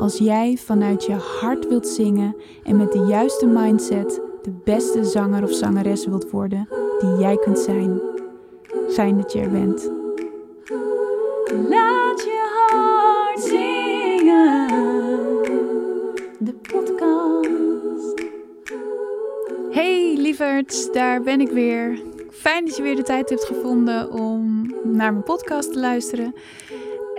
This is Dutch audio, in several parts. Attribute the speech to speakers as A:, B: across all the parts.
A: als jij vanuit je hart wilt zingen en met de juiste mindset de beste zanger of zangeres wilt worden die jij kunt zijn. Fijn dat je er bent. Laat je hart zingen, de podcast. Hey lieverds, daar ben ik weer. Fijn dat je weer de tijd hebt gevonden om naar mijn podcast te luisteren.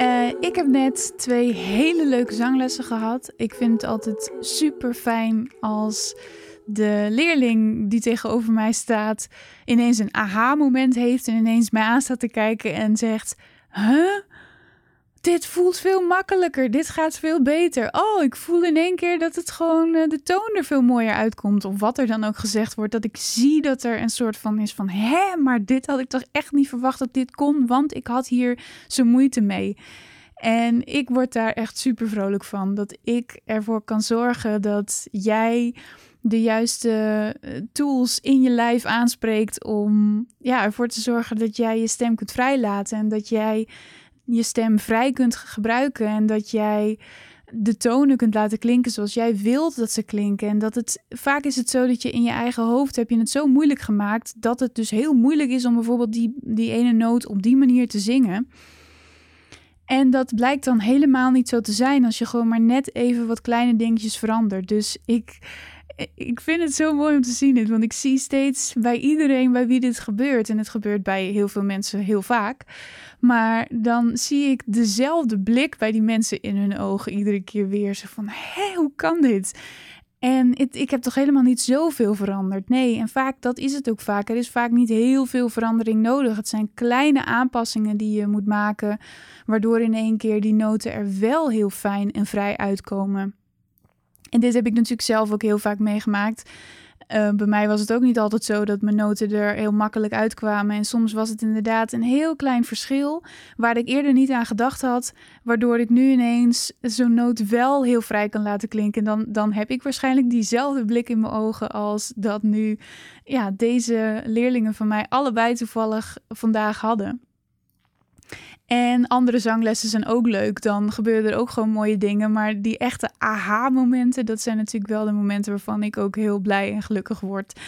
A: Uh, ik heb net twee hele leuke zanglessen gehad. Ik vind het altijd super fijn als de leerling die tegenover mij staat ineens een aha-moment heeft en ineens mij aan staat te kijken en zegt: Huh? Dit voelt veel makkelijker. Dit gaat veel beter. Oh, ik voel in één keer dat het gewoon uh, de toon er veel mooier uitkomt. Of wat er dan ook gezegd wordt. Dat ik zie dat er een soort van is van... Hé, maar dit had ik toch echt niet verwacht dat dit kon. Want ik had hier zo moeite mee. En ik word daar echt super vrolijk van. Dat ik ervoor kan zorgen dat jij de juiste eh, tools in je lijf aanspreekt om ja, ervoor te zorgen dat jij je stem kunt vrijlaten en dat jij je stem vrij kunt gebruiken en dat jij de tonen kunt laten klinken zoals jij wilt dat ze klinken. En dat het vaak is het zo dat je in je eigen hoofd heb je het zo moeilijk gemaakt dat het dus heel moeilijk is om bijvoorbeeld die, die ene noot op die manier te zingen. En dat blijkt dan helemaal niet zo te zijn als je gewoon maar net even wat kleine dingetjes verandert. Dus ik, ik vind het zo mooi om te zien dit, want ik zie steeds bij iedereen bij wie dit gebeurt, en het gebeurt bij heel veel mensen heel vaak, maar dan zie ik dezelfde blik bij die mensen in hun ogen iedere keer weer. Zo van, hé, hoe kan dit? En het, ik heb toch helemaal niet zoveel veranderd. Nee, en vaak, dat is het ook vaak. Er is vaak niet heel veel verandering nodig. Het zijn kleine aanpassingen die je moet maken, waardoor in één keer die noten er wel heel fijn en vrij uitkomen. En dit heb ik natuurlijk zelf ook heel vaak meegemaakt. Uh, bij mij was het ook niet altijd zo dat mijn noten er heel makkelijk uitkwamen. En soms was het inderdaad een heel klein verschil waar ik eerder niet aan gedacht had. Waardoor ik nu ineens zo'n noot wel heel vrij kan laten klinken. Dan, dan heb ik waarschijnlijk diezelfde blik in mijn ogen als dat nu ja, deze leerlingen van mij allebei toevallig vandaag hadden. En andere zanglessen zijn ook leuk. Dan gebeuren er ook gewoon mooie dingen. Maar die echte aha-momenten, dat zijn natuurlijk wel de momenten waarvan ik ook heel blij en gelukkig word.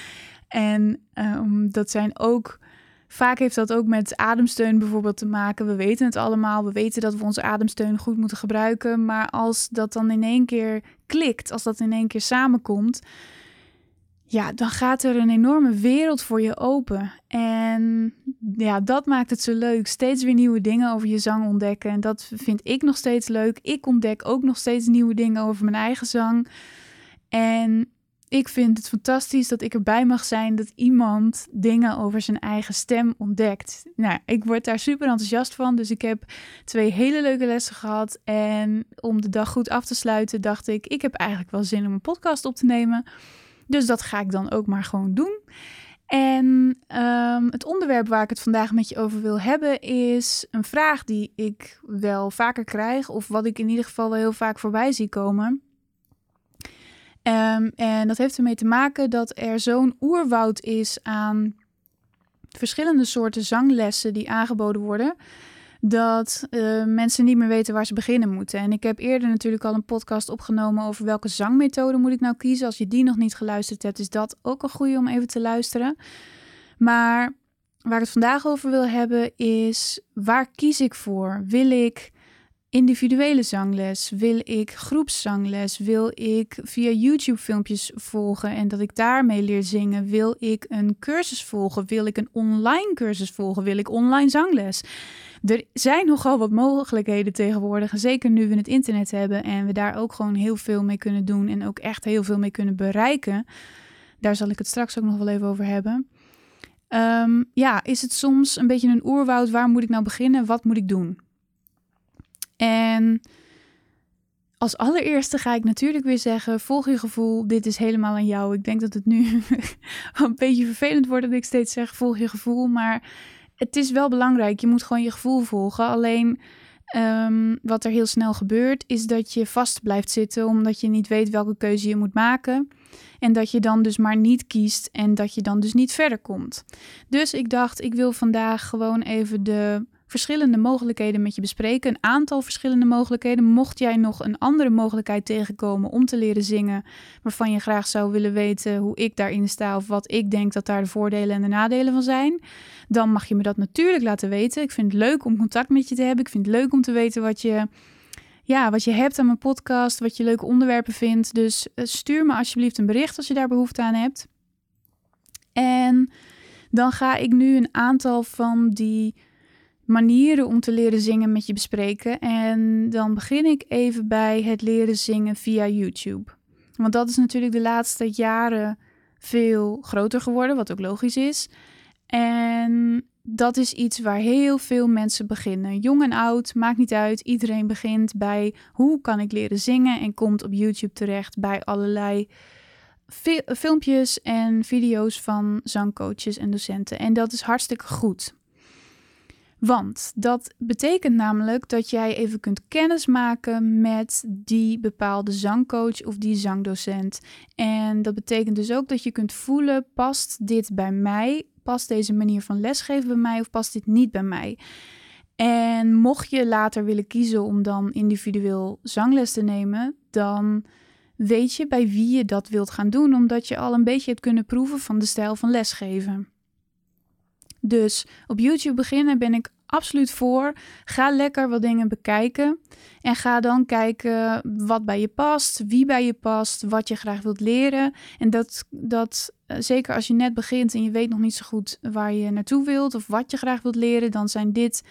A: En um, dat zijn ook. Vaak heeft dat ook met ademsteun bijvoorbeeld te maken. We weten het allemaal. We weten dat we onze ademsteun goed moeten gebruiken. Maar als dat dan in één keer klikt, als dat in één keer samenkomt, ja, dan gaat er een enorme wereld voor je open. En ja, dat maakt het zo leuk. Steeds weer nieuwe dingen over je zang ontdekken. En dat vind ik nog steeds leuk. Ik ontdek ook nog steeds nieuwe dingen over mijn eigen zang. En ik vind het fantastisch dat ik erbij mag zijn dat iemand dingen over zijn eigen stem ontdekt. Nou, ik word daar super enthousiast van. Dus ik heb twee hele leuke lessen gehad. En om de dag goed af te sluiten, dacht ik: ik heb eigenlijk wel zin om een podcast op te nemen. Dus dat ga ik dan ook maar gewoon doen. En um, het onderwerp waar ik het vandaag met je over wil hebben is een vraag die ik wel vaker krijg, of wat ik in ieder geval wel heel vaak voorbij zie komen. Um, en dat heeft ermee te maken dat er zo'n oerwoud is aan verschillende soorten zanglessen die aangeboden worden dat uh, mensen niet meer weten waar ze beginnen moeten. En ik heb eerder natuurlijk al een podcast opgenomen over welke zangmethode moet ik nou kiezen. Als je die nog niet geluisterd hebt, is dat ook een goede om even te luisteren. Maar waar ik het vandaag over wil hebben is waar kies ik voor? Wil ik individuele zangles? Wil ik groepszangles? Wil ik via YouTube filmpjes volgen en dat ik daarmee leer zingen? Wil ik een cursus volgen? Wil ik een online cursus volgen? Wil ik online zangles? Er zijn nogal wat mogelijkheden tegenwoordig. Zeker nu we het internet hebben en we daar ook gewoon heel veel mee kunnen doen en ook echt heel veel mee kunnen bereiken. Daar zal ik het straks ook nog wel even over hebben. Um, ja, is het soms een beetje een oerwoud? Waar moet ik nou beginnen? Wat moet ik doen? En als allereerste ga ik natuurlijk weer zeggen: volg je gevoel. Dit is helemaal aan jou. Ik denk dat het nu een beetje vervelend wordt dat ik steeds zeg: volg je gevoel. Maar het is wel belangrijk. Je moet gewoon je gevoel volgen. Alleen ehm, wat er heel snel gebeurt, is dat je vast blijft zitten omdat je niet weet welke keuze je moet maken. En dat je dan dus maar niet kiest en dat je dan dus niet verder komt. Dus ik dacht, ik wil vandaag gewoon even de verschillende mogelijkheden met je bespreken. Een aantal verschillende mogelijkheden. Mocht jij nog een andere mogelijkheid tegenkomen om te leren zingen, waarvan je graag zou willen weten hoe ik daarin sta of wat ik denk dat daar de voordelen en de nadelen van zijn, dan mag je me dat natuurlijk laten weten. Ik vind het leuk om contact met je te hebben. Ik vind het leuk om te weten wat je ja, wat je hebt aan mijn podcast, wat je leuke onderwerpen vindt. Dus eh, stuur me alsjeblieft een bericht als je daar behoefte aan hebt. En dan ga ik nu een aantal van die manieren om te leren zingen met je bespreken. En dan begin ik even bij het leren zingen via YouTube. Want dat is natuurlijk de laatste jaren veel groter geworden, wat ook logisch is. En dat is iets waar heel veel mensen beginnen. Jong en oud, maakt niet uit. Iedereen begint bij hoe kan ik leren zingen en komt op YouTube terecht bij allerlei filmpjes en video's van zangcoaches en docenten. En dat is hartstikke goed. Want dat betekent namelijk dat jij even kunt kennismaken met die bepaalde zangcoach of die zangdocent. En dat betekent dus ook dat je kunt voelen: past dit bij mij? Past deze manier van lesgeven bij mij of past dit niet bij mij? En mocht je later willen kiezen om dan individueel zangles te nemen, dan weet je bij wie je dat wilt gaan doen, omdat je al een beetje hebt kunnen proeven van de stijl van lesgeven. Dus op YouTube beginnen ben ik absoluut voor. Ga lekker wat dingen bekijken. En ga dan kijken wat bij je past, wie bij je past, wat je graag wilt leren. En dat, dat eh, zeker als je net begint en je weet nog niet zo goed waar je naartoe wilt of wat je graag wilt leren, dan zijn dit.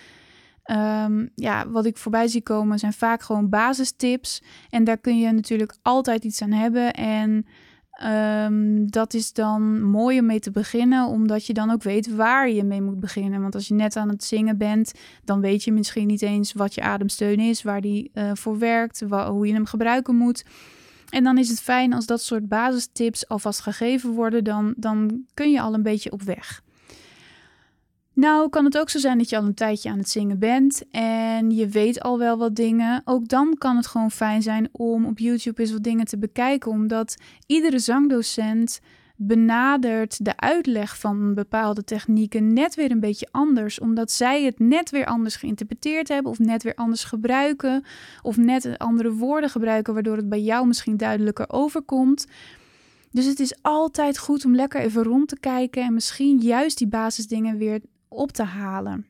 A: Um, ja, wat ik voorbij zie komen zijn vaak gewoon basistips. En daar kun je natuurlijk altijd iets aan hebben. En Um, dat is dan mooi om mee te beginnen, omdat je dan ook weet waar je mee moet beginnen. Want als je net aan het zingen bent, dan weet je misschien niet eens wat je ademsteun is, waar die uh, voor werkt, hoe je hem gebruiken moet. En dan is het fijn als dat soort basistips alvast gegeven worden, dan, dan kun je al een beetje op weg. Nou, kan het ook zo zijn dat je al een tijdje aan het zingen bent en je weet al wel wat dingen. Ook dan kan het gewoon fijn zijn om op YouTube eens wat dingen te bekijken, omdat iedere zangdocent benadert de uitleg van bepaalde technieken net weer een beetje anders, omdat zij het net weer anders geïnterpreteerd hebben of net weer anders gebruiken of net andere woorden gebruiken, waardoor het bij jou misschien duidelijker overkomt. Dus het is altijd goed om lekker even rond te kijken en misschien juist die basisdingen weer op te halen.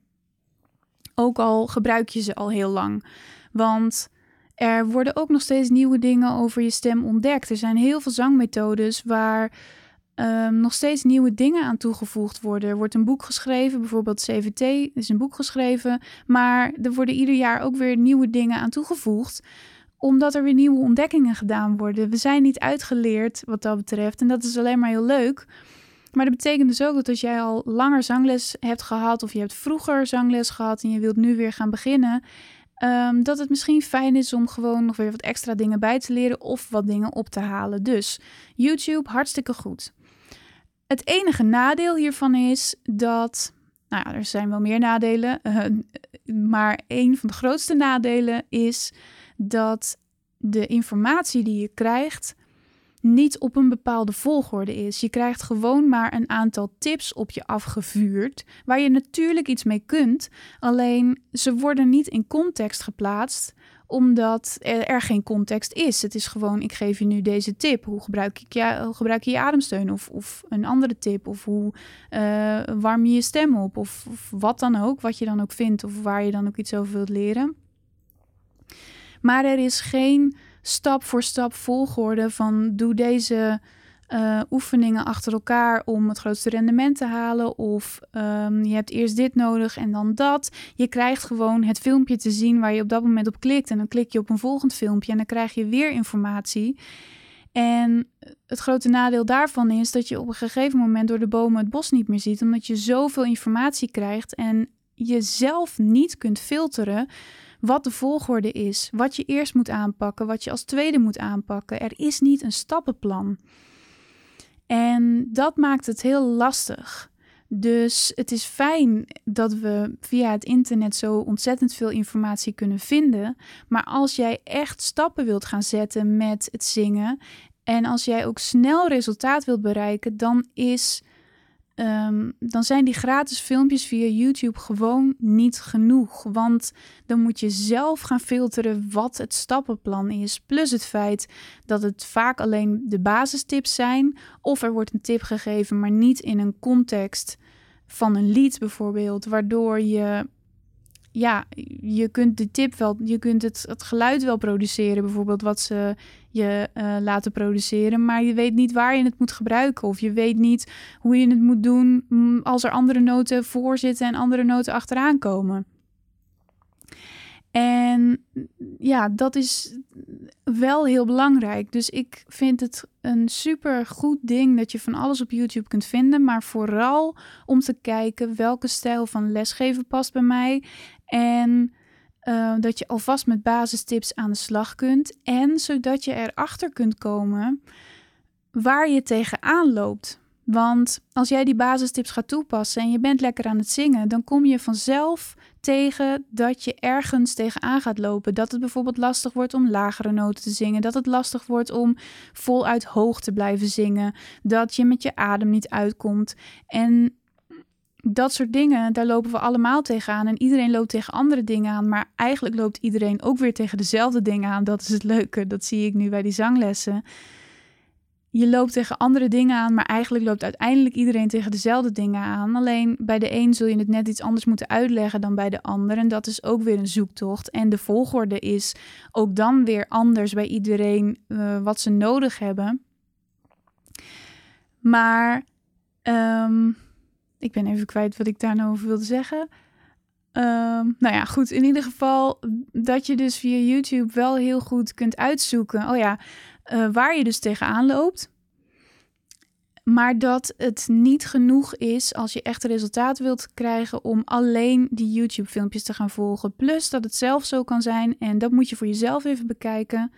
A: Ook al gebruik je ze al heel lang. Want er worden ook nog steeds nieuwe dingen over je stem ontdekt. Er zijn heel veel zangmethodes waar um, nog steeds nieuwe dingen aan toegevoegd worden. Er wordt een boek geschreven, bijvoorbeeld CVT is een boek geschreven. Maar er worden ieder jaar ook weer nieuwe dingen aan toegevoegd omdat er weer nieuwe ontdekkingen gedaan worden. We zijn niet uitgeleerd wat dat betreft. En dat is alleen maar heel leuk. Maar dat betekent dus ook dat als jij al langer zangles hebt gehad, of je hebt vroeger zangles gehad en je wilt nu weer gaan beginnen, um, dat het misschien fijn is om gewoon nog weer wat extra dingen bij te leren of wat dingen op te halen. Dus YouTube, hartstikke goed. Het enige nadeel hiervan is dat. Nou ja, er zijn wel meer nadelen. Uh, maar een van de grootste nadelen is dat de informatie die je krijgt niet op een bepaalde volgorde is. Je krijgt gewoon maar een aantal tips op je afgevuurd, waar je natuurlijk iets mee kunt, alleen ze worden niet in context geplaatst omdat er, geen context is. Het is gewoon, ik geef je nu deze tip. Hoe gebruik, ik hoe gebruik je je ademsteun? Of, of een andere tip. Of hoe uh, warm je je stem op? Of, wat dan ook, wat je dan ook vindt. Of waar je dan ook iets over wilt leren. Maar er is geen stap voor stap volgorde van doe deze uh, oefeningen achter elkaar om het grootste rendement te halen. Of um, je hebt eerst dit nodig en dan dat. Je krijgt gewoon het filmpje te zien waar je op dat moment op klikt. En dan klik je op een volgend filmpje en dan krijg je weer informatie. En het grote nadeel daarvan is dat je op een gegeven moment door de bomen het bos niet meer ziet, omdat je zoveel informatie krijgt en je zelf niet kunt filteren wat de volgorde is, wat je eerst moet aanpakken, wat je als tweede moet aanpakken. Er is niet een stappenplan. En dat maakt het heel lastig. Dus het is fijn dat we via het internet zo ontzettend veel informatie kunnen vinden. Maar als jij echt stappen wilt gaan zetten met het zingen en als jij ook snel resultaat wilt bereiken, dan is Ehm, dan zijn die gratis filmpjes via YouTube gewoon niet genoeg. Want dan moet je zelf gaan filteren wat het stappenplan is. Plus het feit dat het vaak alleen de basistips zijn. Of er wordt een tip gegeven, maar niet in een context van een lied bijvoorbeeld. Waardoor je ja, je kunt de tip wel, je kunt het, het geluid wel produceren, bijvoorbeeld wat ze je uh, laten produceren, maar je weet niet waar je het moet gebruiken of je weet niet hoe je het moet doen mm, als er andere noten voor zitten en andere noten achteraan komen. En ja, dat is wel heel belangrijk. Dus ik vind het een super goed ding dat je van alles op YouTube kunt vinden. Maar vooral om te kijken welke stijl van lesgeven past bij mij. En uh, dat je alvast met basistips aan de slag kunt. En zodat je erachter kunt komen waar je tegenaan loopt. Want als jij die basistips gaat toepassen en je bent lekker aan het zingen, dan kom je vanzelf tegen dat je ergens tegenaan gaat lopen. Dat het bijvoorbeeld lastig wordt om lagere noten te zingen. Dat het lastig wordt om voluit hoog te blijven zingen. Dat je met je adem niet uitkomt. En dat soort dingen, daar lopen we allemaal tegenaan. En iedereen loopt tegen andere dingen aan. Maar eigenlijk loopt iedereen ook weer tegen dezelfde dingen aan. Dat is het leuke. Dat zie ik nu bij die zanglessen je loopt tegen andere dingen aan, maar eigenlijk loopt uiteindelijk iedereen tegen dezelfde dingen aan. Alleen bij de een zul je het net iets anders moeten uitleggen dan bij de ander. En dat is ook weer een zoektocht. En de volgorde is ook dan weer anders bij iedereen uh, wat ze nodig hebben. Maar um, ik ben even kwijt wat ik daar nou over wilde zeggen. Um, nou ja, goed. In ieder geval dat je dus via YouTube wel heel goed kunt uitzoeken. Oh ja, uh, waar je dus tegenaan loopt. Maar dat het niet genoeg is als je echt resultaat wilt krijgen om alleen die YouTube-filmpjes te gaan volgen. Plus dat het zelf zo kan zijn, en dat moet je voor jezelf even bekijken.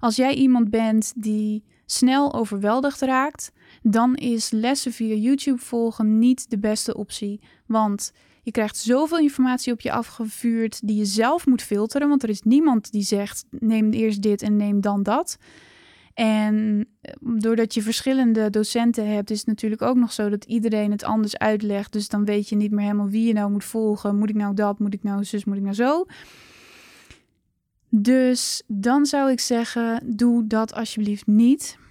A: Als jij iemand bent die snel overweldigd raakt, dan is lessen via YouTube volgen niet de beste optie. Want je krijgt zoveel informatie op je afgevuurd die je zelf moet filteren. Want er is niemand die zegt: neem eerst dit en neem dan dat. En eh, doordat je verschillende docenten hebt, is het natuurlijk ook nog zo dat iedereen het anders uitlegt. Dus dan weet je niet meer helemaal wie je nou moet volgen. Moet ik nou dat? Moet ik nou zus? Moet ik nou zo? Dus dan zou ik zeggen: doe dat alsjeblieft niet.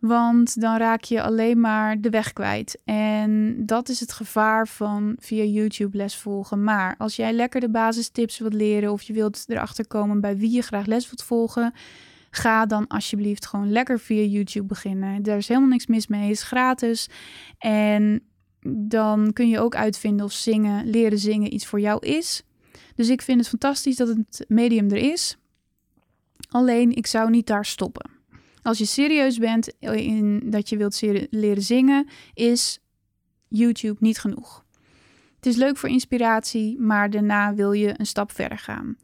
A: Want dan raak je alleen maar de weg kwijt. En dat is het gevaar van via YouTube les volgen. Maar als jij lekker de basistips wilt leren of je wilt erachter komen bij wie je graag les wilt volgen, ga dan alsjeblieft gewoon lekker via YouTube beginnen. Er is helemaal niks mis mee, is gratis. En dan kun je ook uitvinden of zingen, leren zingen iets voor jou is. Dus ik vind het fantastisch dat het medium er is. Alleen ik zou niet daar stoppen. Als je serieus bent in dat je wilt leren zingen, is YouTube niet genoeg. Het is leuk voor inspiratie, maar daarna wil je een stap verder gaan.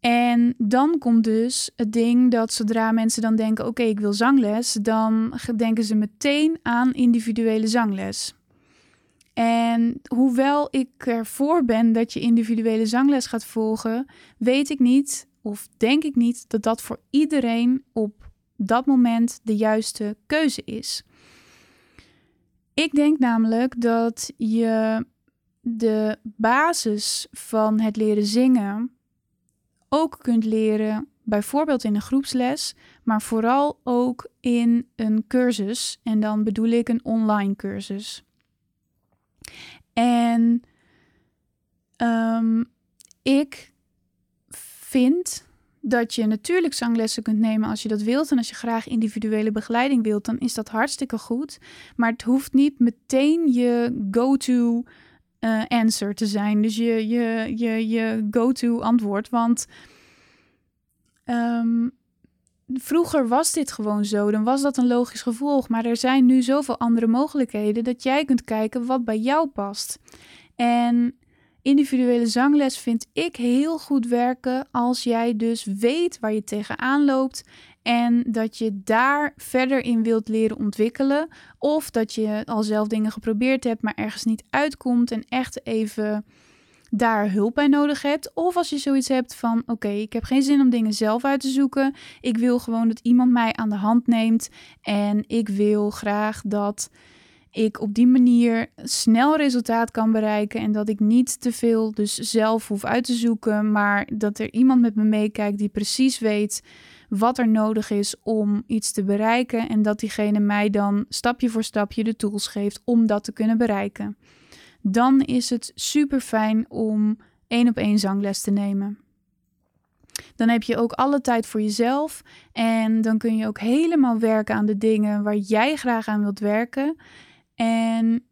A: En dan komt dus het ding dat zodra mensen dan denken: oké, ik wil zangles, dan denken ze meteen aan individuele zangles. En hoewel ik ervoor ben dat je individuele zangles gaat volgen, weet ik niet of denk ik niet dat dat voor iedereen op dat moment de juiste keuze is. Ik denk namelijk dat je de basis van het leren zingen ook kunt leren, bijvoorbeeld in een groepsles, maar vooral ook in een cursus. En dan bedoel ik een online cursus. En um, ik vind dat je natuurlijk zanglessen kunt nemen als je dat wilt. En als je graag individuele begeleiding wilt, dan is dat hartstikke goed. Maar het hoeft niet meteen je go-to uh, answer te zijn. Dus je, je, je, je go-to antwoord. Want um, vroeger was dit gewoon zo. Dan was dat een logisch gevolg. Maar er zijn nu zoveel andere mogelijkheden dat jij kunt kijken wat bij jou past. En individuele zangles vind ik heel goed werken als jij dus weet waar je tegenaan loopt en dat je daar verder in wilt leren ontwikkelen. Of dat je al zelf dingen geprobeerd hebt, maar ergens niet uitkomt en echt even daar hulp bij nodig hebt. Of als je zoiets hebt van: oké, ik heb geen zin om dingen zelf uit te zoeken. Ik wil gewoon dat iemand mij aan de hand neemt. En ik wil graag dat ik op die manier snel resultaat kan bereiken. En dat ik niet te veel dus zelf hoef uit te zoeken. Maar dat er iemand met me meekijkt die precies weet wat er nodig is om iets te bereiken. En dat diegene mij dan stapje voor stapje de tools geeft om dat te kunnen bereiken dan is het super fijn om één op één zangles te nemen. Dan heb je ook alle tijd voor jezelf en dan kun je ook helemaal werken aan de dingen waar jij graag aan wilt werken. En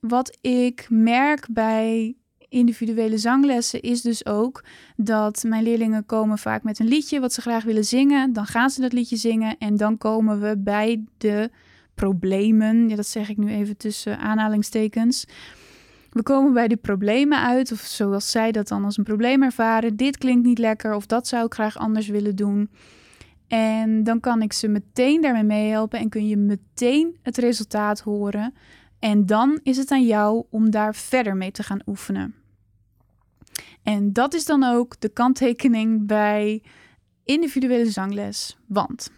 A: wat ik merk bij individuele zanglessen is dus ook dat mijn leerlingen komen vaak met een liedje wat ze graag willen zingen. Dan gaan ze dat liedje zingen en dan komen we bij de problemen. Ja, dat zeg ik nu even tussen aanhalingstekens. We komen bij die problemen uit, of zoals zij dat dan als een probleem ervaren. Dit klinkt niet lekker, of dat zou ik graag anders willen doen. En dan kan ik ze meteen daarmee meehelpen en kun je meteen het resultaat horen. En dan is het aan jou om daar verder mee te gaan oefenen. En dat is dan ook de kanttekening bij individuele zangles. Want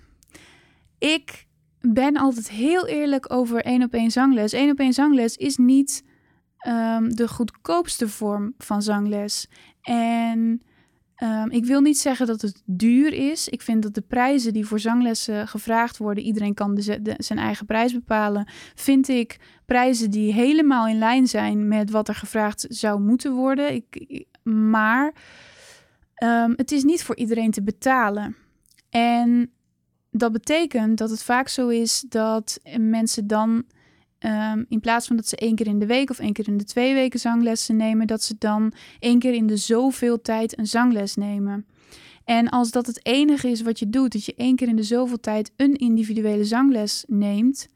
A: ik ben altijd heel eerlijk over één op één zangles. Één op één zangles is niet ehm, de goedkoopste vorm van zangles. En ehm, ik wil niet zeggen dat het duur is. Ik vind dat de prijzen die voor zanglessen gevraagd worden, iedereen kan de, zijn eigen prijs bepalen. Vind ik prijzen die helemaal in lijn zijn met wat er gevraagd zou moeten worden. Ik, maar um, het is niet voor iedereen te betalen. En dat betekent dat het vaak zo is dat mensen dan ehm, in plaats van dat ze één keer in de week of één keer in de twee weken zanglessen nemen, dat ze dan één keer in de zoveel tijd een zangles nemen. En als dat het enige is wat je doet, dat je één keer in de zoveel tijd een individuele zangles neemt,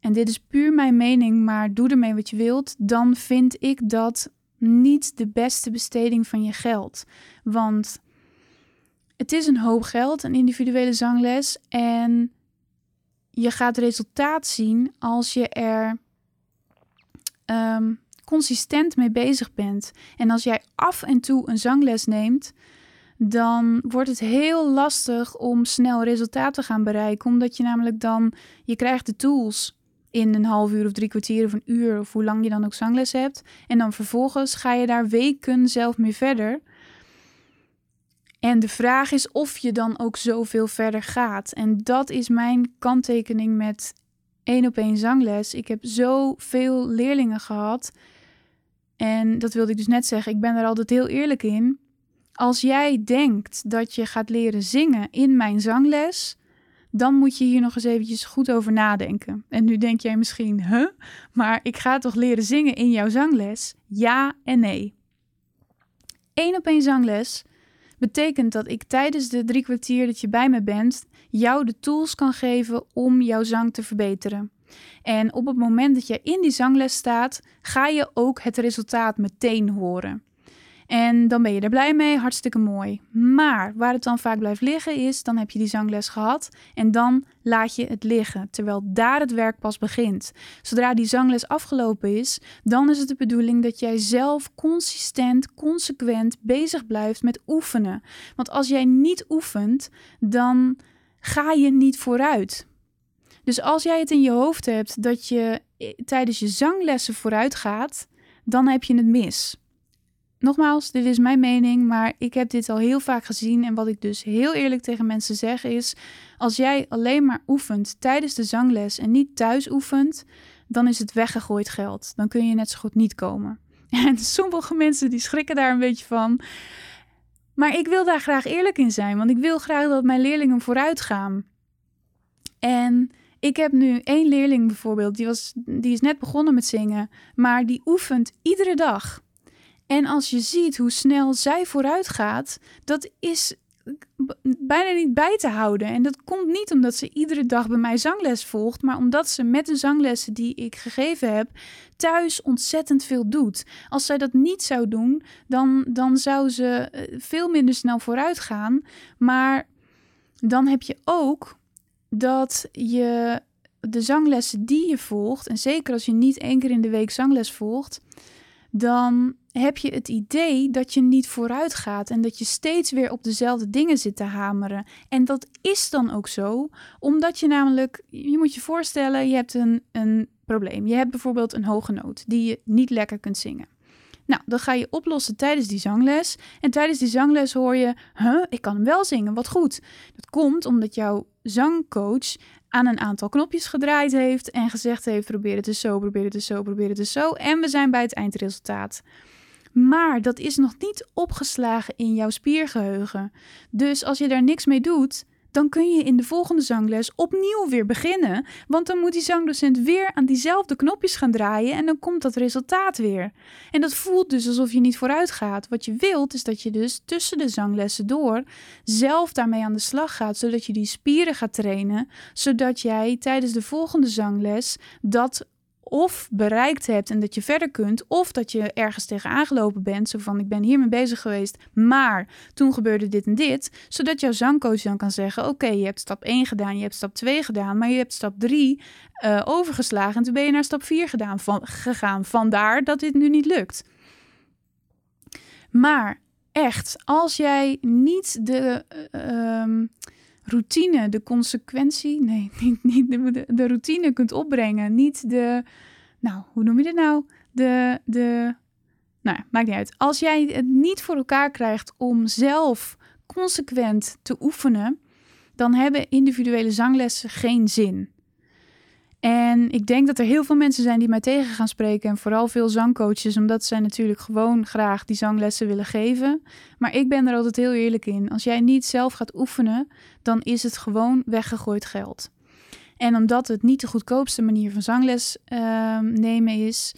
A: en dit is puur mijn mening, maar doe ermee wat je wilt, dan vind ik dat niet de beste besteding van je geld. Want het is een hoop geld, een individuele zangles. En je gaat resultaat zien als je er um, consistent mee bezig bent. En als jij af en toe een zangles neemt, dan wordt het heel lastig om snel resultaat te gaan bereiken. Omdat je namelijk dan, je krijgt de tools in een half uur of drie kwartier of een uur of hoe lang je dan ook zangles hebt. En dan vervolgens ga je daar weken zelf mee verder. En de vraag is of je dan ook zoveel verder gaat. En dat is mijn kanttekening met één op één zangles. Ik heb zoveel leerlingen gehad. En dat wilde ik dus net zeggen. Ik ben er altijd heel eerlijk in. Als jij denkt dat je gaat leren zingen in mijn zangles, dan moet je hier nog eens eventjes goed over nadenken. En nu denk jij misschien, huh? Maar ik ga toch leren zingen in jouw zangles? Ja en nee. Eén op één zangles betekent dat ik tijdens de drie kwartier dat je bij me bent, jou de tools kan geven om jouw zang te verbeteren. En op het moment dat je in die zangles staat, ga je ook het resultaat meteen horen. En dan ben je er blij mee, hartstikke mooi. Maar waar het dan vaak blijft liggen is, dan heb je die zangles gehad en dan laat je het liggen, terwijl daar het werk pas begint. Zodra die zangles afgelopen is, dan is het de bedoeling dat jij zelf consistent, consequent bezig blijft met oefenen. Want als jij niet oefent, dan ga je niet vooruit. Dus als jij het in je hoofd hebt dat je eh, tijdens je zanglessen vooruit gaat, dan heb je het mis. Nogmaals, dit is mijn mening, maar ik heb dit al heel vaak gezien. En wat ik dus heel eerlijk tegen mensen zeg is: als jij alleen maar oefent tijdens de zangles en niet thuis oefent, dan is het weggegooid geld. Dan kun je net zo goed niet komen. En sommige mensen die schrikken daar een beetje van. Maar ik wil daar graag eerlijk in zijn, want ik wil graag dat mijn leerlingen vooruit gaan. En ik heb nu één leerling bijvoorbeeld, die, was, die is net begonnen met zingen, maar die oefent iedere dag. En als je ziet hoe snel zij vooruit gaat, dat is bijna niet bij te houden. En dat komt niet omdat ze iedere dag bij mij zangles volgt, maar omdat ze met de zanglessen die ik gegeven heb thuis ontzettend veel doet. Als zij dat niet zou doen, dan, dan zou ze eh, veel minder snel vooruit gaan. Maar dan heb je ook dat je de zanglessen die je volgt, en zeker als je niet één keer in de week zangles volgt, dan heb je het idee dat je niet vooruit gaat en dat je steeds weer op dezelfde dingen zit te hameren. En dat is dan ook zo, omdat je namelijk, je moet je voorstellen, je hebt een, een probleem. Je hebt bijvoorbeeld een hoge noot die je niet lekker kunt zingen. Nou, dan ga je oplossen tijdens die zangles. En tijdens die zangles hoor je, huh, ik kan hem wel zingen, wat goed. Dat komt omdat jouw zangcoach aan een aantal knopjes gedraaid heeft en gezegd heeft: probeer het dus zo, probeer het dus zo, probeer het dus zo. En we zijn bij het eindresultaat. Maar dat is nog niet opgeslagen in jouw spiergeheugen. Dus als je daar niks mee doet, dan kun je in de volgende zangles opnieuw weer beginnen. Want dan moet die zangdocent weer aan diezelfde knopjes gaan draaien en dan komt dat resultaat weer. En dat voelt dus alsof je niet vooruit gaat. Wat je wilt is dat je dus tussen de zanglessen door zelf daarmee aan de slag gaat, zodat je die spieren gaat trainen, zodat jij tijdens de volgende zangles dat of bereikt hebt en dat je verder kunt, of dat je ergens tegen aangelopen bent, zo van ik ben hiermee bezig geweest, maar toen gebeurde dit en dit, zodat jouw zangcoach dan kan zeggen, oké, je hebt stap 1 gedaan, je hebt stap 2 gedaan, maar je hebt stap 3 uh, eh, overgeslagen en toen ben je naar stap 4 gedaan, van, gegaan. Vandaar dat dit nu niet lukt. Maar echt, als jij niet de... Uh, routine, de consequentie, nee, niet, niet de, routine kunt opbrengen. Niet de, nou, hoe noem je dit nou? De, de, nou, maakt niet uit. Als jij het niet voor elkaar krijgt om zelf consequent te oefenen, dan hebben individuele zanglessen geen zin. En ik denk dat er heel veel mensen zijn die mij tegen gaan spreken. En vooral veel zangcoaches, omdat zij natuurlijk gewoon graag die zanglessen willen geven. Maar ik ben er altijd heel eerlijk in. Als jij niet zelf gaat oefenen, dan is het gewoon weggegooid geld. En omdat het niet de goedkoopste manier van zangles uh, nemen is,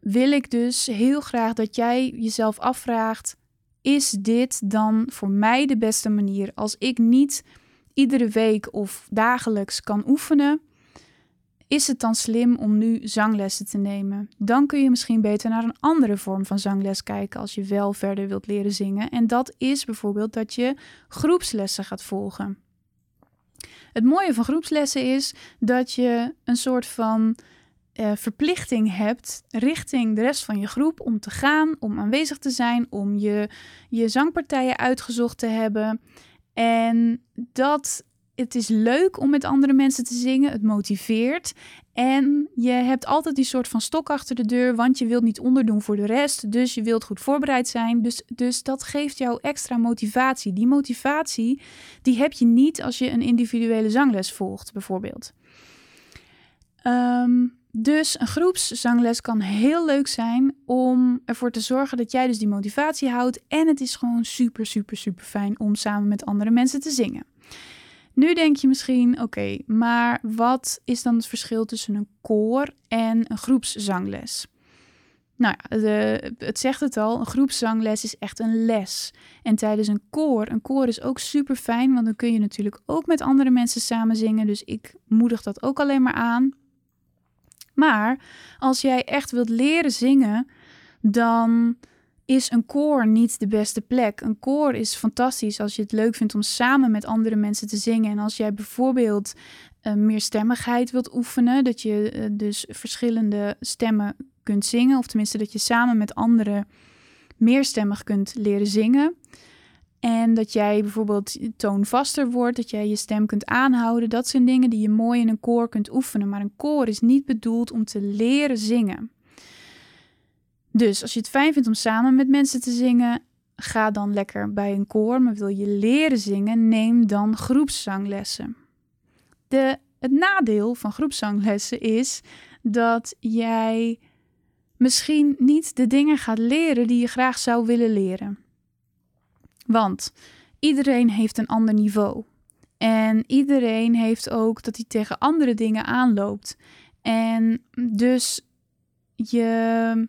A: wil ik dus heel graag dat jij jezelf afvraagt: is dit dan voor mij de beste manier als ik niet iedere week of dagelijks kan oefenen? Is het dan slim om nu zanglessen te nemen? Dan kun je misschien beter naar een andere vorm van zangles kijken als je wel verder wilt leren zingen. En dat is bijvoorbeeld dat je groepslessen gaat volgen. Het mooie van groepslessen is dat je een soort van uh, verplichting hebt richting de rest van je groep om te gaan, om aanwezig te zijn, om je, je zangpartijen uitgezocht te hebben. En dat het is leuk om met andere mensen te zingen. Het motiveert. En je hebt altijd die soort van stok achter de deur, want je wilt niet onderdoen voor de rest. Dus je wilt goed voorbereid zijn. Dus, dus dat geeft jou extra motivatie. Die motivatie, die heb je niet als je een individuele zangles volgt, bijvoorbeeld. Um, dus een groepszangles kan heel leuk zijn om ervoor te zorgen dat jij dus die motivatie houdt. En het is gewoon super, super, super fijn om samen met andere mensen te zingen. Nu denk je misschien, oké, maar wat is dan het verschil tussen een koor en een groepszangles? Nou ja, de, het zegt het al, een groepszangles is echt een les. En tijdens een koor, een koor is ook super fijn, want dan kun je natuurlijk ook met andere mensen samen zingen. Dus ik moedig dat ook alleen maar aan. Maar als jij echt wilt leren zingen, dan is een koor niet de beste plek. Een koor is fantastisch als je het leuk vindt om samen met andere mensen te zingen. En als jij bijvoorbeeld uh, meer stemmigheid wilt oefenen, dat je uh, dus verschillende stemmen kunt zingen, of tenminste dat je samen met anderen meerstemmig kunt leren zingen. En dat jij bijvoorbeeld toonvaster wordt, dat jij je stem kunt aanhouden. Dat zijn dingen die je mooi in een koor kunt oefenen. Maar een koor is niet bedoeld om te leren zingen. Dus als je het fijn vindt om samen met mensen te zingen, ga dan lekker bij een koor. Maar wil je leren zingen, neem dan groepszanglessen. De, het nadeel van groepszanglessen is dat jij misschien niet de dingen gaat leren die je graag zou willen leren. Want iedereen heeft een ander niveau. En iedereen heeft ook dat hij tegen andere dingen aanloopt. En dus je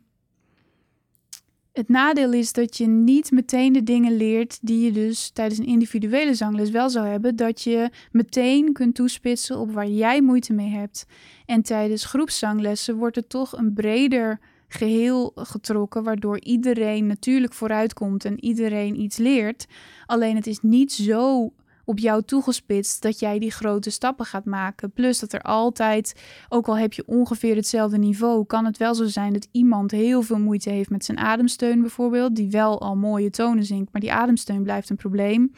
A: Het nadeel is dat je niet meteen de dingen leert die je dus tijdens een individuele zangles wel zou hebben. Dat je meteen kunt toespitsen op waar jij moeite mee hebt. En tijdens groepszanglessen wordt er toch een breder geheel getrokken, waardoor iedereen natuurlijk vooruitkomt en iedereen iets leert. Alleen het is niet zo op jou toegespitst dat jij die grote stappen gaat maken. Plus dat er altijd, ook al heb je ongeveer hetzelfde niveau, kan het wel zo zijn dat iemand heel veel moeite heeft met zijn ademsteun bijvoorbeeld, die wel al mooie tonen zingt, maar die ademsteun blijft een probleem.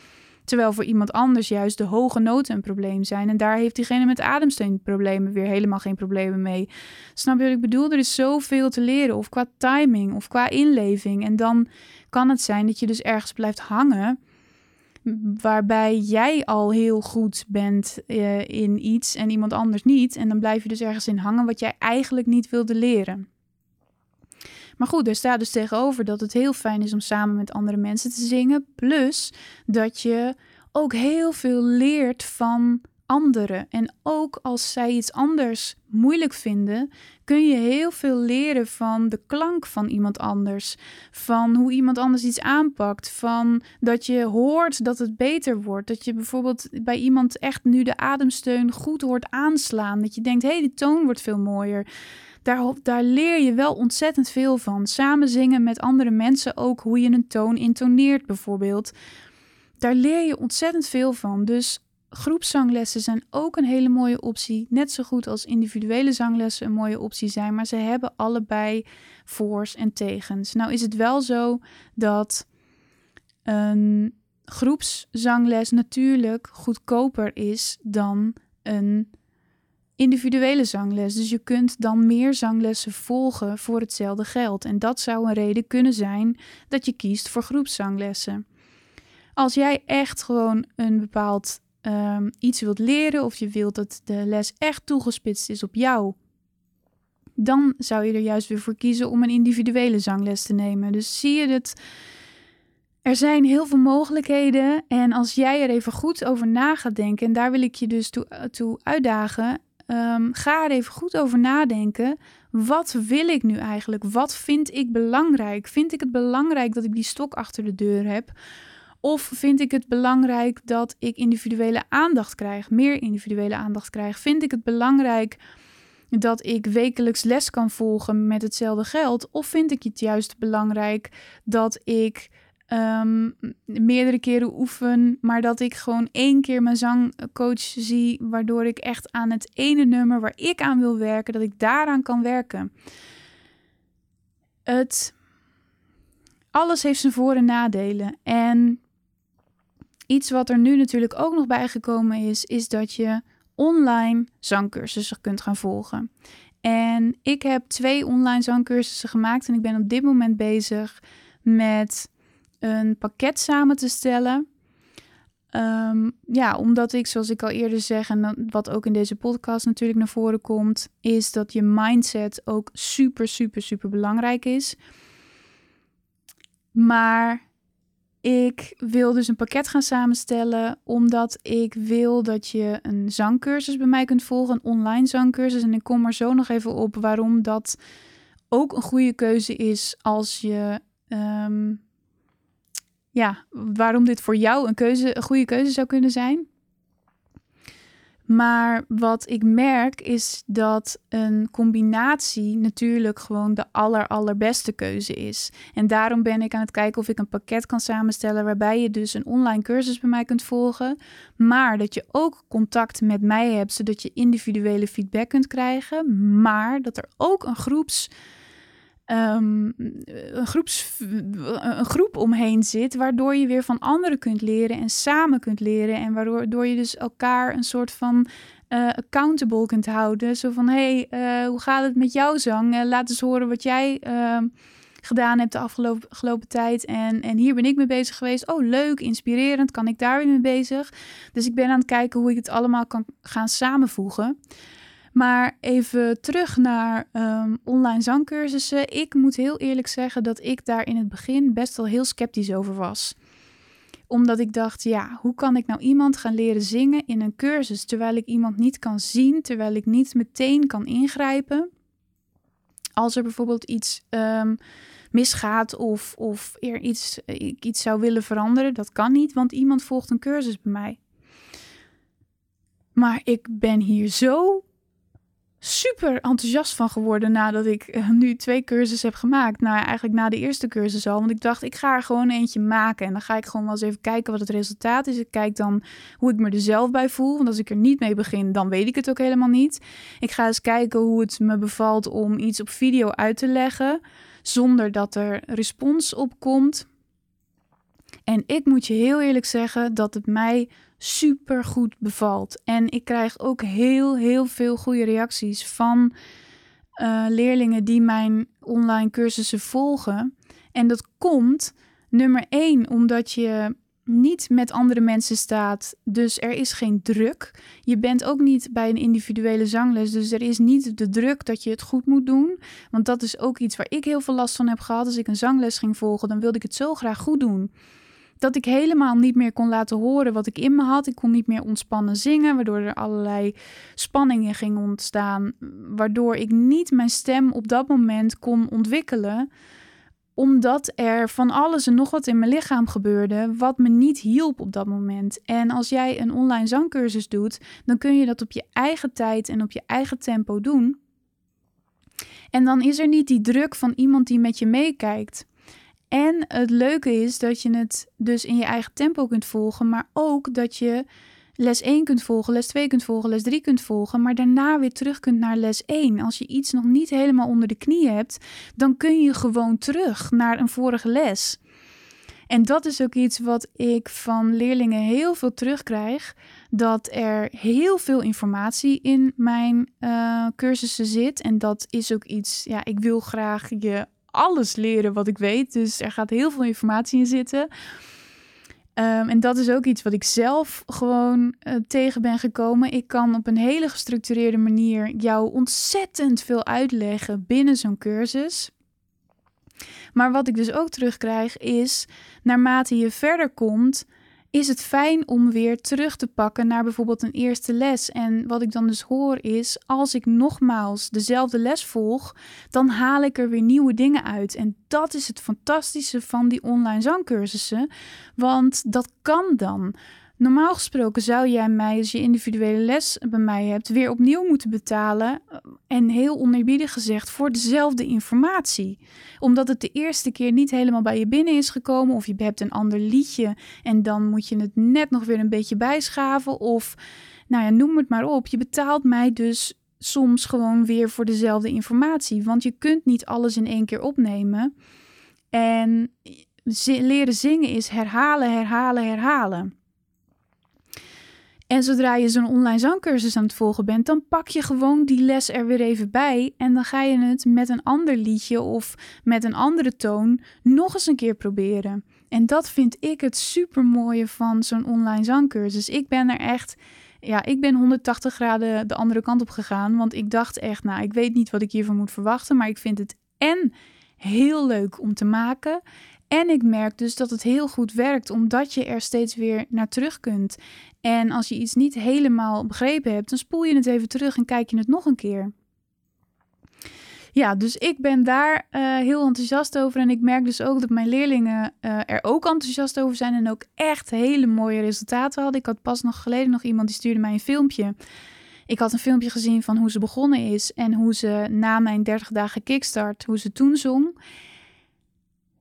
A: Terwijl voor iemand anders juist de hoge noten een probleem zijn. En daar heeft diegene met ademsteunproblemen weer helemaal geen problemen mee. Snap je wat ik bedoel? Er is zoveel te leren. Of qua timing of qua inleving. En dan kan het zijn dat je dus ergens blijft hangen waarbij jij al heel goed bent uh, in iets en iemand anders niet. En dan blijf je dus ergens in hangen wat jij eigenlijk niet wilde leren. Maar goed, er staat dus tegenover dat het heel fijn is om samen met andere mensen te zingen. Plus dat je ook heel veel leert van anderen. En ook als zij iets anders moeilijk vinden, kun je heel veel leren van de klank van iemand anders. Van hoe iemand anders iets aanpakt. Van dat je hoort dat het beter wordt. Dat je bijvoorbeeld bij iemand echt nu de ademsteun goed hoort aanslaan. Dat je denkt, hé, hey, de toon wordt veel mooier. Daar, daar leer je wel ontzettend veel van. Samen zingen met andere mensen ook hoe je een toon intoneert bijvoorbeeld. Daar leer je ontzettend veel van. Dus groepszanglessen zijn ook een hele mooie optie. Net zo goed als individuele zanglessen een mooie optie zijn. Maar ze hebben allebei voor's en tegens. Nou is het wel zo dat een groepszangles natuurlijk goedkoper is dan een individuele zangles. Dus je kunt dan meer zanglessen volgen voor hetzelfde geld. En dat zou een reden kunnen zijn dat je kiest voor groepszanglessen. Als jij echt gewoon een bepaald um, iets wilt leren of je wilt dat de les echt toegespitst is op jou, dan zou je er juist weer voor kiezen om een individuele zangles te nemen. Dus zie je het. Er zijn heel veel mogelijkheden en als jij er even goed over na gaat denken, en daar wil ik je dus toe, toe uitdagen, um, ga er even goed over nadenken. Wat wil ik nu eigenlijk? Wat vind ik belangrijk? Vind ik het belangrijk dat ik die stok achter de deur heb? Of vind ik het belangrijk dat ik individuele aandacht krijg, meer individuele aandacht krijg? Vind ik het belangrijk dat ik wekelijks les kan volgen met hetzelfde geld? Of vind ik het juist belangrijk dat ik ehm, meerdere keren oefen, maar dat ik gewoon één keer mijn zangcoach zie, waardoor ik echt aan het ene nummer waar ik aan wil werken, dat ik daaraan kan werken? Het alles heeft zijn voor- en nadelen. En Iets wat er nu natuurlijk ook nog bijgekomen is, is dat je online zangcursussen kunt gaan volgen. En ik heb twee online zangcursussen gemaakt en ik ben op dit moment bezig met een pakket samen te stellen. Um, ja, omdat ik, zoals ik al eerder zeg, en wat ook in deze podcast natuurlijk naar voren komt, is dat je mindset ook super, super, super belangrijk is. Maar ik wil dus een pakket gaan samenstellen, omdat ik wil dat je een zangcursus bij mij kunt volgen, een online zangcursus. En ik kom er zo nog even op waarom dat ook een goede keuze is als je. Um, ja, waarom dit voor jou een, keuze, een goede keuze zou kunnen zijn. Maar wat ik merk is dat een combinatie natuurlijk gewoon de aller allerbeste keuze is. En daarom ben ik aan het kijken of ik een pakket kan samenstellen waarbij je dus een online cursus bij mij kunt volgen, maar dat je ook contact met mij hebt zodat je individuele feedback kunt krijgen, maar dat er ook een groeps Ehm, een, groeps, een groep omheen zit, waardoor je weer van anderen kunt leren en samen kunt leren. En waardoor je dus elkaar een soort van uh, accountable kunt houden. Zo van, hey, uh, hoe gaat het met jouw zang? Uh, laat eens horen wat jij ehm, gedaan hebt de afgelopen, afgelopen tijd. En, en hier ben ik mee bezig geweest. Oh, leuk, inspirerend. Kan ik daar weer mee bezig? Dus ik ben aan het kijken hoe ik het allemaal kan gaan samenvoegen. Maar even terug naar um, online zangcursussen. Ik moet heel eerlijk zeggen dat ik daar in het begin best wel heel sceptisch over was omdat ik dacht, ja, hoe kan ik nou iemand gaan leren zingen in een cursus terwijl ik iemand niet kan zien, terwijl ik niet meteen kan ingrijpen? Als er bijvoorbeeld iets um, misgaat of, of er iets, ik iets zou willen veranderen. Dat kan niet, want iemand volgt een cursus bij mij. Maar ik ben hier zo super enthousiast van geworden nadat ik eh, nu twee cursussen heb gemaakt. Nou, eigenlijk na de eerste cursus al. Want ik dacht, ik ga er gewoon eentje maken. En dan ga ik gewoon wel eens even kijken wat het resultaat is. Ik kijk dan hoe ik me er zelf bij voel. Want als ik er niet mee begin, dan weet ik het ook helemaal niet. Ik ga eens kijken hoe het me bevalt om iets op video uit te leggen. Zonder dat er respons op komt. En ik moet je heel eerlijk zeggen dat het mij super goed bevalt. En ik krijg ook heel, heel veel goede reacties van uh, leerlingen die mijn online cursussen volgen. En dat komt nummer één omdat je niet met andere mensen staat, dus er is geen druk. Je bent ook niet bij een individuele zangles, dus er is niet de druk dat je het goed moet doen. Want dat is ook iets waar ik heel veel last van heb gehad. Als ik een zangles ging volgen, dan wilde ik het zo graag goed doen dat ik helemaal niet meer kon laten horen wat ik in me had. Ik kon niet meer ontspannen zingen, waardoor er allerlei spanningen gingen ontstaan, waardoor ik niet mijn stem op dat moment kon ontwikkelen omdat er van alles en nog wat in mijn lichaam gebeurde, wat me niet hielp op dat moment. En als jij een online zangcursus doet, dan kun je dat op je eigen tijd en op je eigen tempo doen. En dan is er niet die druk van iemand die met je meekijkt. En het leuke is dat je het dus in je eigen tempo kunt volgen, maar ook dat je les 1 kunt volgen, les 2 kunt volgen, les 3 kunt volgen, maar daarna weer terug kunt naar les 1. Als je iets nog niet helemaal onder de knie hebt, dan kun je gewoon terug naar een vorige les. En dat is ook iets wat ik van leerlingen heel veel terugkrijg. Dat er heel veel informatie in mijn uh, cursussen zit. En dat is ook iets, ja, ik wil graag je alles leren wat ik weet. Dus er gaat heel veel informatie in zitten. Ehm, en dat is ook iets wat ik zelf gewoon uh, tegen ben gekomen. Ik kan op een hele gestructureerde manier jou ontzettend veel uitleggen binnen zo'n cursus. Maar wat ik dus ook terugkrijg is, naarmate je verder komt, is het fijn om weer terug te pakken naar bijvoorbeeld een eerste les. En wat ik dan dus hoor is, als ik nogmaals dezelfde les volg, dan haal ik er weer nieuwe dingen uit. En dat is het fantastische van die online zangcursussen, want dat kan dan. Normaal gesproken zou jij mij, als je individuele les bij mij hebt, weer opnieuw moeten betalen. Eh, en heel oneerbiedig gezegd, voor dezelfde informatie. Omdat het de eerste keer niet helemaal bij je binnen is gekomen. Of je hebt een ander liedje en dan moet je het net nog weer een beetje bijschaven. Of, nou ja, noem het maar op. Je betaalt mij dus soms gewoon weer voor dezelfde informatie. Want je kunt niet alles in één keer opnemen. En leren zingen is herhalen, herhalen, herhalen. En zodra je zo'n online zangcursus aan het volgen bent, dan pak je gewoon die les er weer even bij. En dan ga je het met een ander liedje of met een andere toon nog eens een keer proberen. En dat vind ik het super mooie van zo'n online zangcursus. Ik ben er echt, ja, ik ben 180 graden de andere kant op gegaan. Want ik dacht echt, nou, ik weet niet wat ik hiervan moet verwachten. Maar ik vind het en heel leuk om te maken. En ik merk dus dat het heel goed werkt, omdat je er steeds weer naar terug kunt. En als je iets niet helemaal begrepen hebt, dan spoel je het even terug en kijk je het nog een keer. Ja, dus ik ben daar uh, heel enthousiast over. En ik merk dus ook dat mijn leerlingen uh, er ook enthousiast over zijn. En ook echt hele mooie resultaten hadden. Ik had pas nog geleden nog iemand die stuurde mij een filmpje. Ik had een filmpje gezien van hoe ze begonnen is. En hoe ze na mijn 30 dagen kickstart, hoe ze toen zong.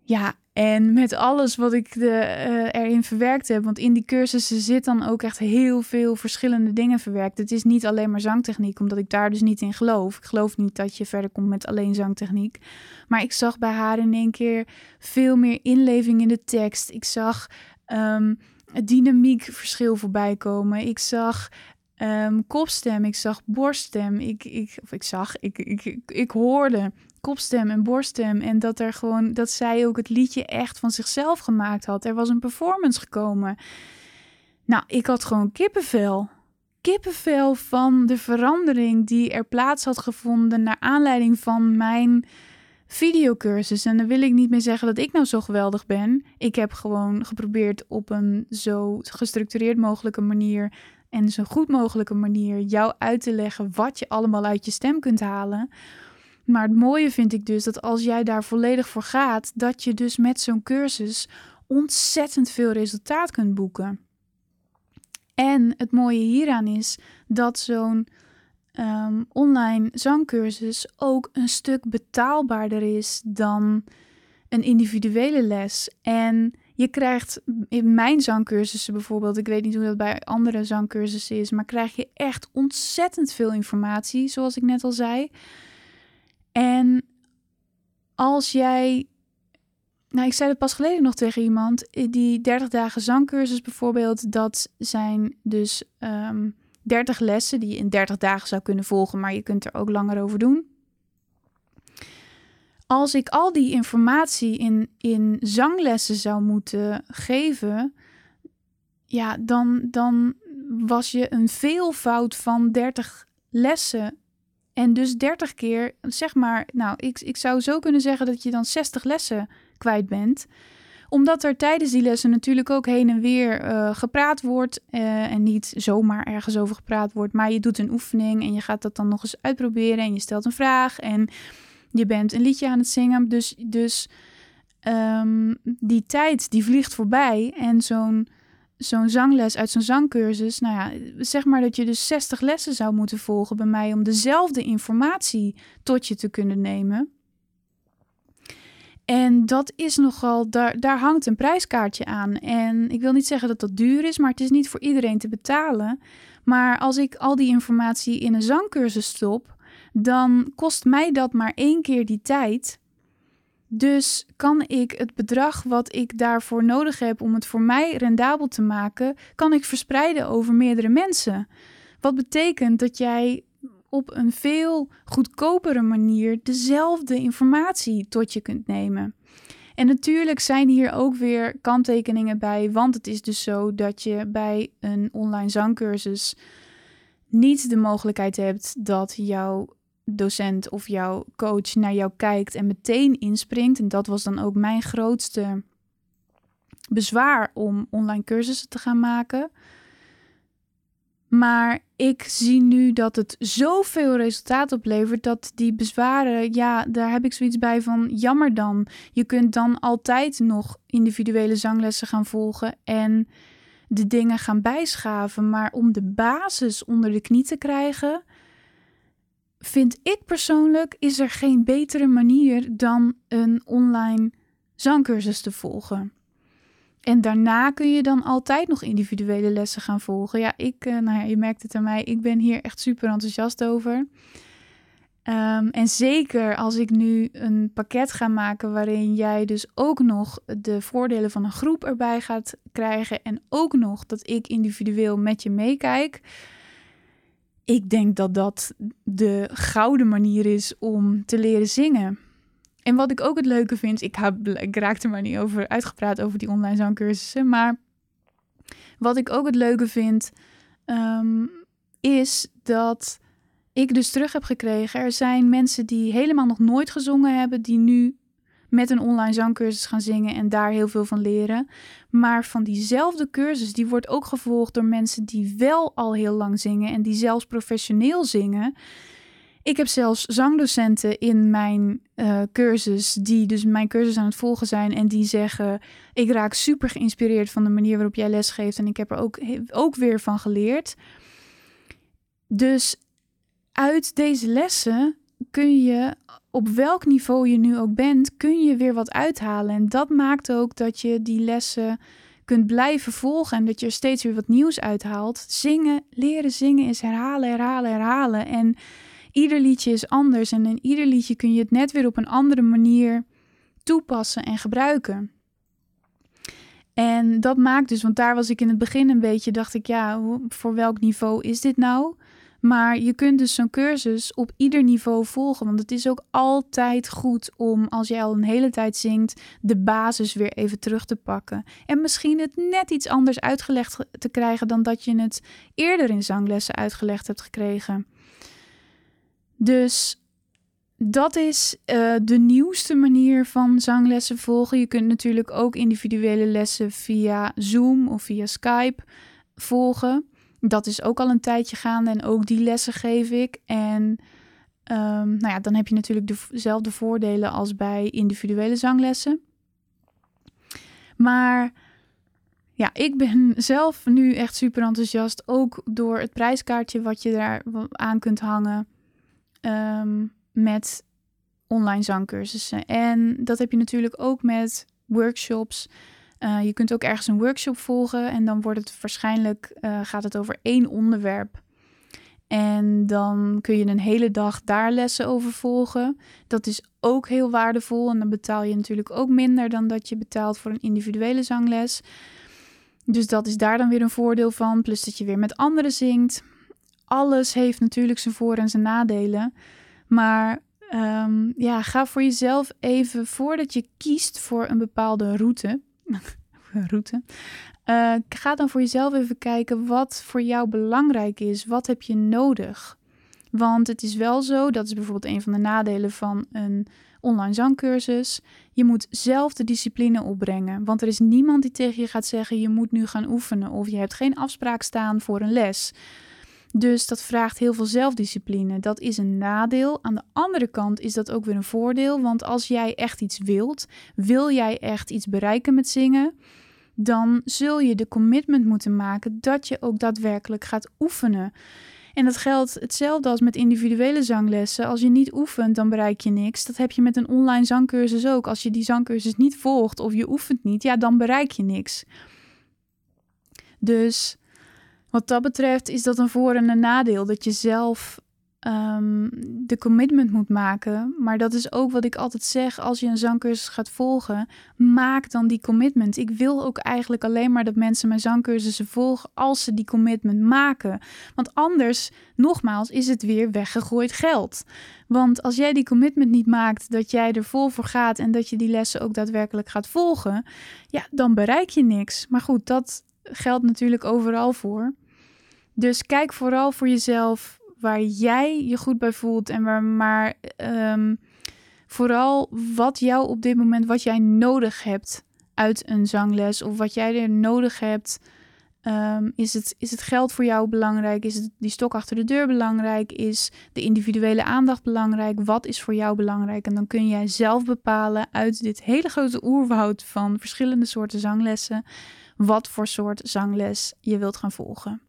A: Ja, en met alles wat ik de, uh, erin verwerkt heb, want in die cursussen zit dan ook echt heel veel verschillende dingen verwerkt. Het is niet alleen maar zangtechniek, omdat ik daar dus niet in geloof. Ik geloof niet dat je verder komt met alleen zangtechniek. Maar ik zag bij haar in één keer veel meer inleving in de tekst. Ik zag um, het dynamiekverschil voorbij komen. Ik zag um, kopstem, ik zag borststem. Ik, ik, of ik zag, ik, ik, ik hoorde kopstem en borststem. En dat er gewoon, dat zij ook het liedje echt van zichzelf gemaakt had. Er was een performance gekomen. Nou, ik had gewoon kippenvel. Kippenvel van de verandering die er plaats had gevonden naar aanleiding van mijn videocursus. En dan wil ik niet meer zeggen dat ik nou zo geweldig ben. Ik heb gewoon geprobeerd op een zo gestructureerd mogelijke manier en zo goed mogelijke manier jou uit te leggen wat je allemaal uit je stem kunt halen. Maar het mooie vind ik dus dat als jij daar volledig voor gaat, dat je dus met zo'n cursus ontzettend veel resultaat kunt boeken. En het mooie hieraan is dat zo'n um, online zangcursus ook een stuk betaalbaarder is dan een individuele les. En je krijgt in mijn zangcursussen bijvoorbeeld, ik weet niet hoe dat bij andere zangcursussen is, maar krijg je echt ontzettend veel informatie, zoals ik net al zei. En als jij, nou ik zei het pas geleden nog tegen iemand, die 30 dagen zangcursus bijvoorbeeld, dat zijn dus um, ehm, 30 lessen die je in 30 dagen zou kunnen volgen, maar je kunt er ook langer over doen als ik al die informatie in, in zanglessen zou moeten geven, ja, dan, dan was je een veelvoud van 30 lessen. En dus 30 keer, zeg maar, nou, ik, ik zou zo kunnen zeggen dat je dan 60 lessen kwijt bent omdat er tijdens die lessen natuurlijk ook heen en weer uh, gepraat wordt. Uh, en niet zomaar ergens over gepraat wordt. Maar je doet een oefening en je gaat dat dan nog eens uitproberen. En je stelt een vraag. En je bent een liedje aan het zingen. Dus, dus um, die tijd die vliegt voorbij. En zo'n zo'n zangles uit zo'n zangcursus. Nou ja, zeg maar dat je dus 60 lessen zou moeten volgen bij mij om dezelfde informatie tot je te kunnen nemen. En dat is nogal, daar, daar hangt een prijskaartje aan. En ik wil niet zeggen dat dat duur is, maar het is niet voor iedereen te betalen. Maar als ik al die informatie in een zangcursus stop, dan kost mij dat maar één keer die tijd. Dus kan ik het bedrag wat ik daarvoor nodig heb om het voor mij rendabel te maken, kan ik verspreiden over meerdere mensen. Wat betekent dat jij op een veel goedkopere manier dezelfde informatie tot je kunt nemen. En natuurlijk zijn hier ook weer kanttekeningen bij, want het is dus zo dat je bij een online zangcursus niet de mogelijkheid hebt dat jouw docent of jouw coach naar jou kijkt en meteen inspringt. En dat was dan ook mijn grootste bezwaar om online cursussen te gaan maken. Maar ik zie nu dat het zoveel resultaat oplevert dat die bezwaren, ja, daar heb ik zoiets bij van jammer dan. Je kunt dan altijd nog individuele zanglessen gaan volgen en de dingen gaan bijschaven. Maar om de basis onder de knie te krijgen, vind ik persoonlijk, is er geen betere manier dan een online zangcursus te volgen. En daarna kun je dan altijd nog individuele lessen gaan volgen. Ja, ik, uh, nou ja, je merkt het aan mij, ik ben hier echt super enthousiast over. Um, en zeker als ik nu een pakket ga maken waarin jij dus ook nog de voordelen van een groep erbij gaat krijgen en ook nog dat ik individueel met je meekijk ik denk dat dat de gouden manier is om te leren zingen. En wat ik ook het leuke vind, ik, heb, ik raakte maar niet over uitgepraat over die online zangcursussen, maar wat ik ook het leuke vind, um, is dat ik dus terug heb gekregen. Er zijn mensen die helemaal nog nooit gezongen hebben, die nu met een online zangcursus gaan zingen en daar heel veel van leren. Maar van diezelfde cursus, die wordt ook gevolgd door mensen die wel al heel lang zingen en die zelfs professioneel zingen. Ik heb zelfs zangdocenten in mijn uh, cursus, die dus mijn cursus aan het volgen zijn en die zeggen: Ik raak super geïnspireerd van de manier waarop jij lesgeeft en ik heb er ook, ook weer van geleerd. Dus uit deze lessen kun je op welk niveau je nu ook bent, kun je weer wat uithalen. En dat maakt ook dat je die lessen kunt blijven volgen en dat je er steeds weer wat nieuws uithaalt. Zingen, leren zingen is herhalen, herhalen, herhalen. En ieder liedje is anders en in ieder liedje kun je het net weer op een andere manier toepassen en gebruiken. En dat maakt dus, want daar was ik in het begin een beetje, dacht ik, ja, voor welk niveau is dit nou? Maar je kunt dus zo'n cursus op ieder niveau volgen. Want het is ook altijd goed om, als jij al een hele tijd zingt, de basis weer even terug te pakken. En misschien het net iets anders uitgelegd te krijgen dan dat je het eerder in zanglessen uitgelegd hebt gekregen. Dus dat is uh, de nieuwste manier van zanglessen volgen. Je kunt natuurlijk ook individuele lessen via Zoom of via Skype volgen. Dat is ook al een tijdje gaande en ook die lessen geef ik. En ehm, nou ja, dan heb je natuurlijk dezelfde voordelen als bij individuele zanglessen. Maar ja, ik ben zelf nu echt super enthousiast. Ook door het prijskaartje wat je daar aan kunt hangen. Ehm, met online zangcursussen. En dat heb je natuurlijk ook met workshops. Uh, je kunt ook ergens een workshop volgen en dan wordt het waarschijnlijk uh, gaat het over één onderwerp. En dan kun je een hele dag daar lessen over volgen. Dat is ook heel waardevol. En dan betaal je natuurlijk ook minder dan dat je betaalt voor een individuele zangles. Dus dat is daar dan weer een voordeel van. Plus dat je weer met anderen zingt. Alles heeft natuurlijk zijn voor- en zijn nadelen. Maar um, ja, ga voor jezelf even voordat je kiest voor een bepaalde route. route. Uh, ga dan voor jezelf even kijken wat voor jou belangrijk is. Wat heb je nodig? Want het is wel zo, dat is bijvoorbeeld een van de nadelen van een online zangcursus. Je moet zelf de discipline opbrengen. Want er is niemand die tegen je gaat zeggen: je moet nu gaan oefenen. Of je hebt geen afspraak staan voor een les. Dus dat vraagt heel veel zelfdiscipline. Dat is een nadeel. Aan de andere kant is dat ook weer een voordeel. Want als jij echt iets wilt, wil jij echt iets bereiken met zingen, dan zul je de commitment moeten maken dat je ook daadwerkelijk gaat oefenen. En dat geldt hetzelfde als met individuele zanglessen. Als je niet oefent, dan bereik je niks. Dat heb je met een online zangcursus ook. Als je die zangcursus niet volgt of je oefent niet, ja, dan bereik je niks. Dus wat dat betreft is dat een voor- en een nadeel. Dat je zelf um, de commitment moet maken. Maar dat is ook wat ik altijd zeg als je een zangcursus gaat volgen. Maak dan die commitment. Ik wil ook eigenlijk alleen maar dat mensen mijn zangcursussen volgen als ze die commitment maken. Want anders, nogmaals, is het weer weggegooid geld. Want als jij die commitment niet maakt dat jij er vol voor gaat en dat je die lessen ook daadwerkelijk gaat volgen, ja, dan bereik je niks. Maar goed, dat geldt natuurlijk overal voor. Dus kijk vooral voor jezelf waar jij je goed bij voelt en waar maar um, vooral wat jou op dit moment, wat jij nodig hebt uit een zangles of wat jij er nodig hebt. Um, is, het, is het geld voor jou belangrijk? Is het die stok achter de deur belangrijk? Is de individuele aandacht belangrijk? Wat is voor jou belangrijk? En dan kun jij zelf bepalen uit dit hele grote oerwoud van verschillende soorten zanglessen wat voor soort zangles je wilt gaan volgen.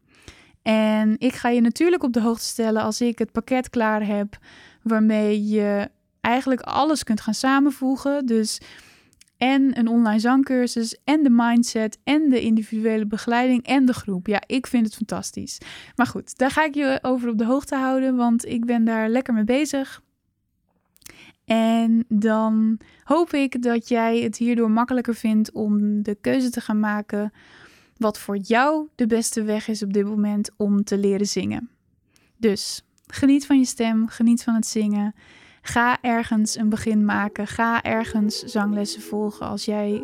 A: En ik ga je natuurlijk op de hoogte stellen als ik het pakket klaar heb, waarmee je eigenlijk alles kunt gaan samenvoegen. Dus en een online zangcursus en de mindset en de individuele begeleiding en de groep. Ja, ik vind het fantastisch. Maar goed, daar ga ik je over op de hoogte houden, want ik ben daar lekker mee bezig. En dan hoop ik dat jij het hierdoor makkelijker vindt om de keuze te gaan maken wat voor jou de beste weg is op dit moment om te leren zingen. Dus geniet van je stem, geniet van het zingen. Ga ergens een begin maken. Ga ergens zanglessen volgen als jij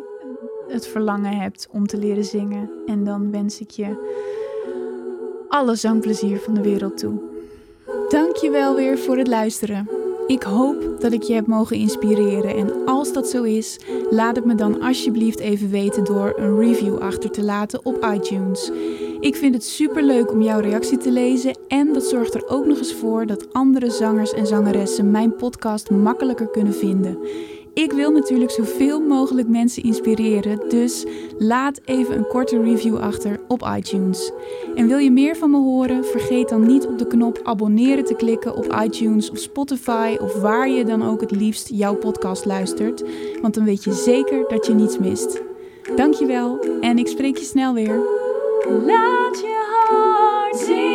A: het verlangen hebt om te leren zingen. En dan wens ik je alle zangplezier van de wereld toe. Dank je wel weer voor het luisteren. Ik hoop dat ik je heb mogen inspireren en als dat zo is, laat het me dan alsjeblieft even weten door een review achter te laten op iTunes. Ik vind het super leuk om jouw reactie te lezen en dat zorgt er ook nog eens voor dat andere zangers en zangeressen mijn podcast makkelijker kunnen vinden. Ik wil natuurlijk zoveel mogelijk mensen inspireren, dus laat even een korte review achter op iTunes. En wil je meer van me horen? Vergeet dan niet op de knop abonneren te klikken op iTunes of Spotify of waar je dan ook het liefst jouw podcast luistert, want dan weet je zeker dat je niets mist. Dankjewel en ik spreek je snel weer. Laat je